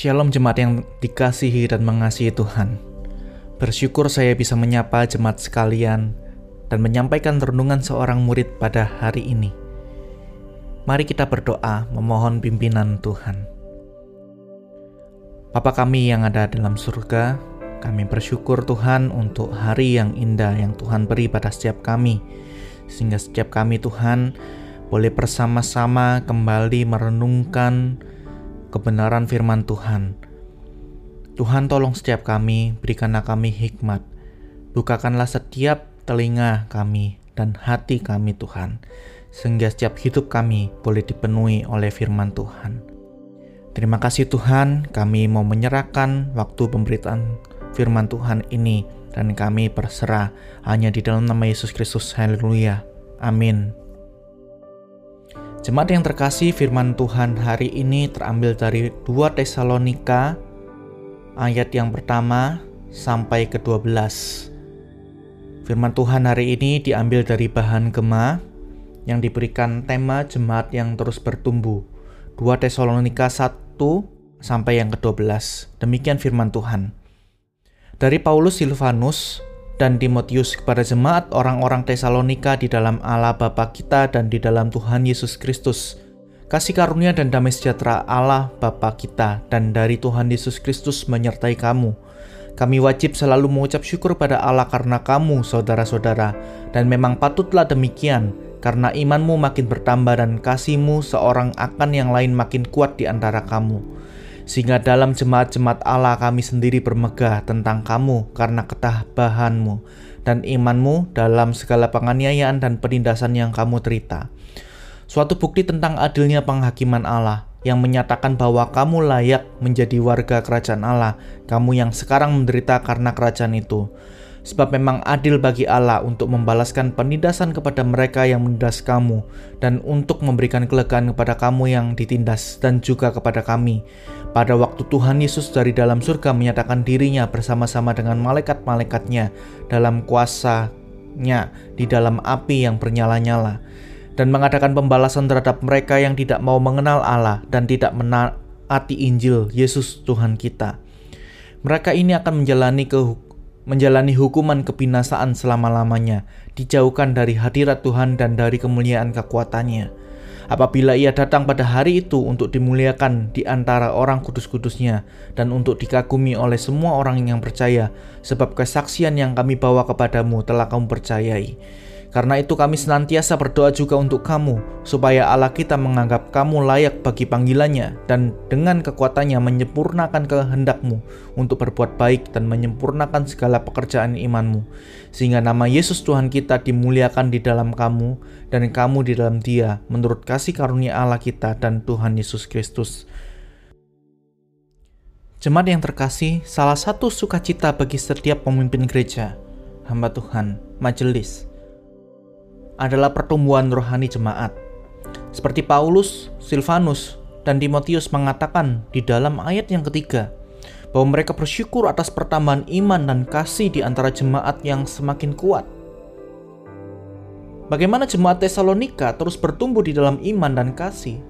Shalom jemaat yang dikasihi dan mengasihi Tuhan. Bersyukur saya bisa menyapa jemaat sekalian dan menyampaikan renungan seorang murid pada hari ini. Mari kita berdoa memohon pimpinan Tuhan. Bapa kami yang ada dalam surga, kami bersyukur Tuhan untuk hari yang indah yang Tuhan beri pada setiap kami. Sehingga setiap kami Tuhan boleh bersama-sama kembali merenungkan kebenaran firman Tuhan. Tuhan tolong setiap kami, berikanlah kami hikmat. Bukakanlah setiap telinga kami dan hati kami Tuhan, sehingga setiap hidup kami boleh dipenuhi oleh firman Tuhan. Terima kasih Tuhan, kami mau menyerahkan waktu pemberitaan firman Tuhan ini dan kami berserah hanya di dalam nama Yesus Kristus. Haleluya. Amin. Jemaat yang terkasih, firman Tuhan hari ini terambil dari 2 Tesalonika ayat yang pertama sampai ke-12. Firman Tuhan hari ini diambil dari bahan gema yang diberikan tema jemaat yang terus bertumbuh. 2 Tesalonika 1 sampai yang ke-12. Demikian firman Tuhan. Dari Paulus Silvanus, dan Timotius kepada jemaat orang-orang Tesalonika di dalam Allah Bapa kita dan di dalam Tuhan Yesus Kristus. Kasih karunia dan damai sejahtera Allah Bapa kita dan dari Tuhan Yesus Kristus menyertai kamu. Kami wajib selalu mengucap syukur pada Allah karena kamu, saudara-saudara, dan memang patutlah demikian, karena imanmu makin bertambah dan kasihmu seorang akan yang lain makin kuat di antara kamu sehingga dalam jemaat-jemaat Allah kami sendiri bermegah tentang kamu karena ketabahanmu dan imanmu dalam segala penganiayaan dan penindasan yang kamu derita. Suatu bukti tentang adilnya penghakiman Allah yang menyatakan bahwa kamu layak menjadi warga kerajaan Allah, kamu yang sekarang menderita karena kerajaan itu. Sebab memang adil bagi Allah untuk membalaskan penindasan kepada mereka yang menindas kamu dan untuk memberikan kelegaan kepada kamu yang ditindas dan juga kepada kami. Pada waktu Tuhan Yesus dari dalam surga menyatakan dirinya bersama-sama dengan malaikat-malaikatnya dalam kuasanya di dalam api yang bernyala-nyala dan mengadakan pembalasan terhadap mereka yang tidak mau mengenal Allah dan tidak menaati Injil Yesus Tuhan kita. Mereka ini akan menjalani ke menjalani hukuman kebinasaan selama-lamanya, dijauhkan dari hadirat Tuhan dan dari kemuliaan kekuatannya. Apabila ia datang pada hari itu untuk dimuliakan di antara orang kudus-kudusnya dan untuk dikagumi oleh semua orang yang percaya, sebab kesaksian yang kami bawa kepadamu telah kamu percayai. Karena itu kami senantiasa berdoa juga untuk kamu, supaya Allah kita menganggap kamu layak bagi panggilannya dan dengan kekuatannya menyempurnakan kehendakmu untuk berbuat baik dan menyempurnakan segala pekerjaan imanmu. Sehingga nama Yesus Tuhan kita dimuliakan di dalam kamu dan kamu di dalam dia menurut kasih karunia Allah kita dan Tuhan Yesus Kristus. Jemaat yang terkasih, salah satu sukacita bagi setiap pemimpin gereja, hamba Tuhan, majelis, adalah pertumbuhan rohani jemaat. Seperti Paulus, Silvanus, dan Timotius mengatakan di dalam ayat yang ketiga, bahwa mereka bersyukur atas pertambahan iman dan kasih di antara jemaat yang semakin kuat. Bagaimana jemaat Tesalonika terus bertumbuh di dalam iman dan kasih?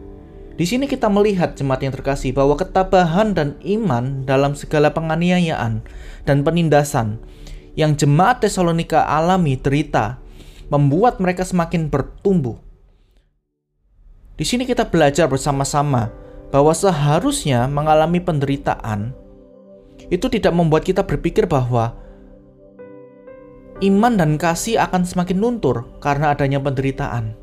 Di sini kita melihat jemaat yang terkasih bahwa ketabahan dan iman dalam segala penganiayaan dan penindasan yang jemaat Tesalonika alami derita membuat mereka semakin bertumbuh. Di sini kita belajar bersama-sama bahwa seharusnya mengalami penderitaan itu tidak membuat kita berpikir bahwa iman dan kasih akan semakin luntur karena adanya penderitaan.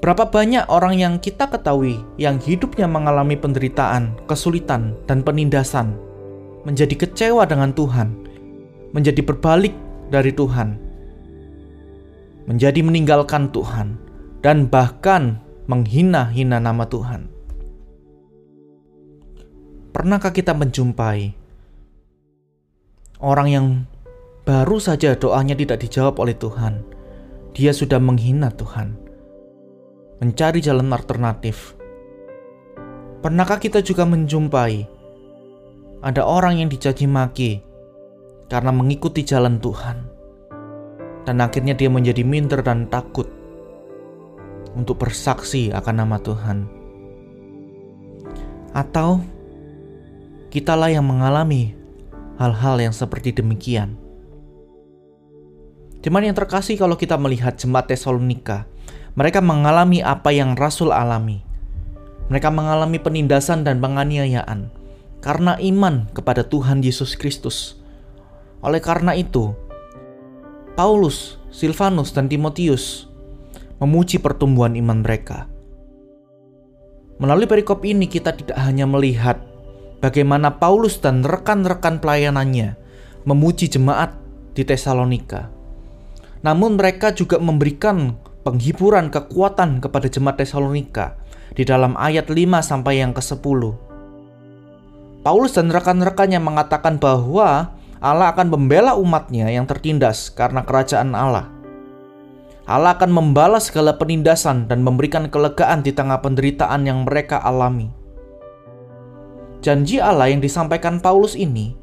Berapa banyak orang yang kita ketahui yang hidupnya mengalami penderitaan, kesulitan, dan penindasan, menjadi kecewa dengan Tuhan, menjadi berbalik dari Tuhan, menjadi meninggalkan Tuhan, dan bahkan menghina-hina nama Tuhan. Pernahkah kita menjumpai orang yang baru saja doanya tidak dijawab oleh Tuhan? Dia sudah menghina Tuhan, mencari jalan alternatif. Pernahkah kita juga menjumpai ada orang yang dicaci maki karena mengikuti jalan Tuhan? Dan akhirnya dia menjadi minder dan takut untuk bersaksi akan nama Tuhan. Atau kitalah yang mengalami hal-hal yang seperti demikian. Cuman yang terkasih kalau kita melihat jemaat Tesalonika, mereka mengalami apa yang Rasul alami. Mereka mengalami penindasan dan penganiayaan karena iman kepada Tuhan Yesus Kristus. Oleh karena itu, Paulus, Silvanus, dan Timotius memuji pertumbuhan iman mereka. Melalui perikop ini kita tidak hanya melihat bagaimana Paulus dan rekan-rekan pelayanannya memuji jemaat di Tesalonika. Namun mereka juga memberikan penghiburan kekuatan kepada jemaat Tesalonika di dalam ayat 5 sampai yang ke-10. Paulus dan rekan-rekannya mengatakan bahwa Allah akan membela umatnya yang tertindas karena kerajaan Allah. Allah akan membalas segala penindasan dan memberikan kelegaan di tengah penderitaan yang mereka alami. Janji Allah yang disampaikan Paulus ini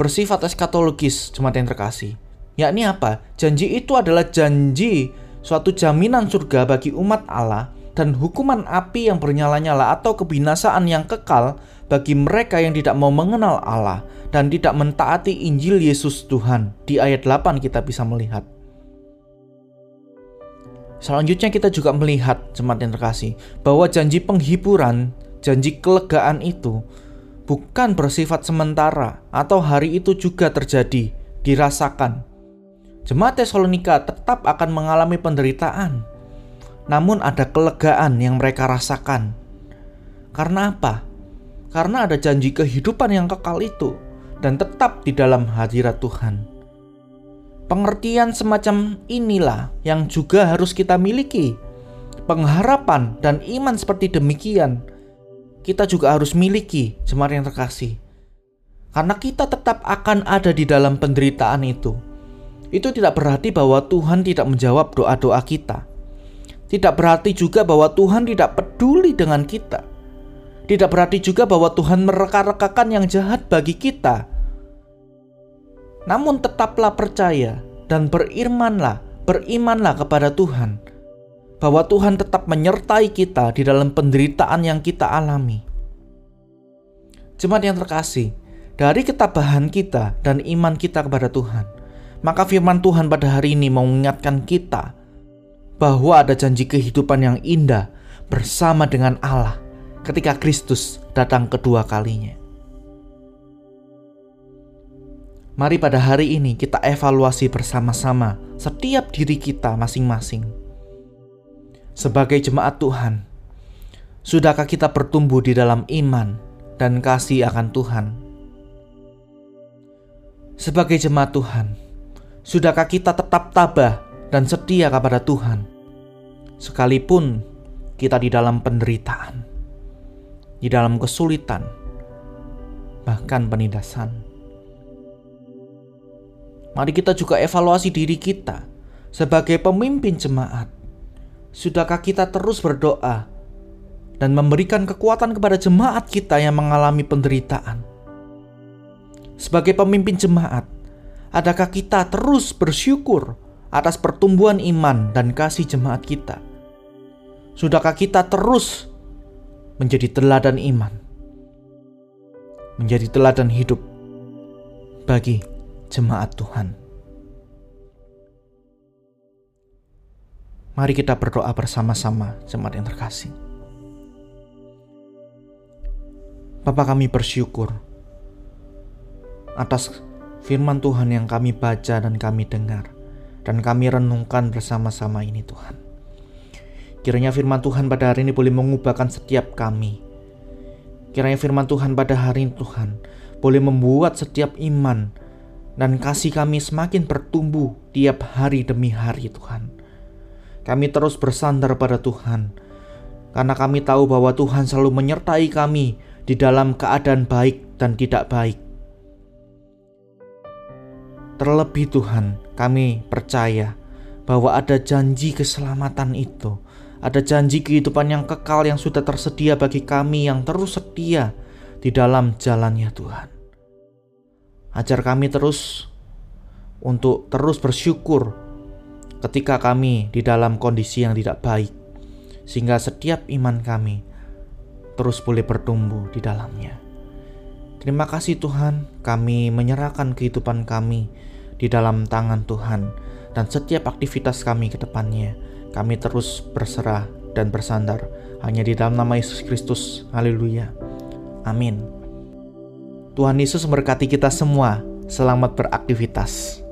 bersifat eskatologis, jemaat yang terkasih. Yakni apa? Janji itu adalah janji suatu jaminan surga bagi umat Allah dan hukuman api yang bernyala-nyala atau kebinasaan yang kekal bagi mereka yang tidak mau mengenal Allah dan tidak mentaati Injil Yesus Tuhan. Di ayat 8 kita bisa melihat. Selanjutnya kita juga melihat jemaat yang terkasih bahwa janji penghiburan, janji kelegaan itu bukan bersifat sementara atau hari itu juga terjadi, dirasakan Jemaat Tesalonika tetap akan mengalami penderitaan, namun ada kelegaan yang mereka rasakan. Karena apa? Karena ada janji kehidupan yang kekal itu dan tetap di dalam hadirat Tuhan. Pengertian semacam inilah yang juga harus kita miliki. Pengharapan dan iman seperti demikian kita juga harus miliki, jemaat yang terkasih. Karena kita tetap akan ada di dalam penderitaan itu itu tidak berarti bahwa Tuhan tidak menjawab doa-doa kita. Tidak berarti juga bahwa Tuhan tidak peduli dengan kita. Tidak berarti juga bahwa Tuhan mereka-rekakan yang jahat bagi kita. Namun tetaplah percaya dan berimanlah, berimanlah kepada Tuhan bahwa Tuhan tetap menyertai kita di dalam penderitaan yang kita alami. Jemaat yang terkasih, dari ketabahan kita dan iman kita kepada Tuhan, maka firman Tuhan pada hari ini mau mengingatkan kita bahwa ada janji kehidupan yang indah bersama dengan Allah ketika Kristus datang kedua kalinya. Mari pada hari ini kita evaluasi bersama-sama setiap diri kita masing-masing. Sebagai jemaat Tuhan, sudahkah kita bertumbuh di dalam iman dan kasih akan Tuhan? Sebagai jemaat Tuhan, Sudahkah kita tetap tabah dan setia kepada Tuhan? Sekalipun kita di dalam penderitaan, di dalam kesulitan, bahkan penindasan. Mari kita juga evaluasi diri kita sebagai pemimpin jemaat. Sudahkah kita terus berdoa dan memberikan kekuatan kepada jemaat kita yang mengalami penderitaan? Sebagai pemimpin jemaat, Adakah kita terus bersyukur atas pertumbuhan iman dan kasih jemaat kita? Sudahkah kita terus menjadi teladan iman, menjadi teladan hidup bagi jemaat Tuhan? Mari kita berdoa bersama-sama, jemaat yang terkasih. Bapak kami bersyukur atas firman Tuhan yang kami baca dan kami dengar, dan kami renungkan bersama-sama ini Tuhan. Kiranya firman Tuhan pada hari ini boleh mengubahkan setiap kami. Kiranya firman Tuhan pada hari ini Tuhan boleh membuat setiap iman dan kasih kami semakin bertumbuh tiap hari demi hari Tuhan. Kami terus bersandar pada Tuhan, karena kami tahu bahwa Tuhan selalu menyertai kami di dalam keadaan baik dan tidak baik. Terlebih Tuhan, kami percaya bahwa ada janji keselamatan itu, ada janji kehidupan yang kekal yang sudah tersedia bagi kami yang terus setia di dalam jalannya Tuhan. Ajar kami terus untuk terus bersyukur ketika kami di dalam kondisi yang tidak baik, sehingga setiap iman kami terus boleh bertumbuh di dalamnya. Terima kasih Tuhan, kami menyerahkan kehidupan kami di dalam tangan Tuhan dan setiap aktivitas kami ke depannya. Kami terus berserah dan bersandar hanya di dalam nama Yesus Kristus. Haleluya. Amin. Tuhan Yesus memberkati kita semua. Selamat beraktivitas.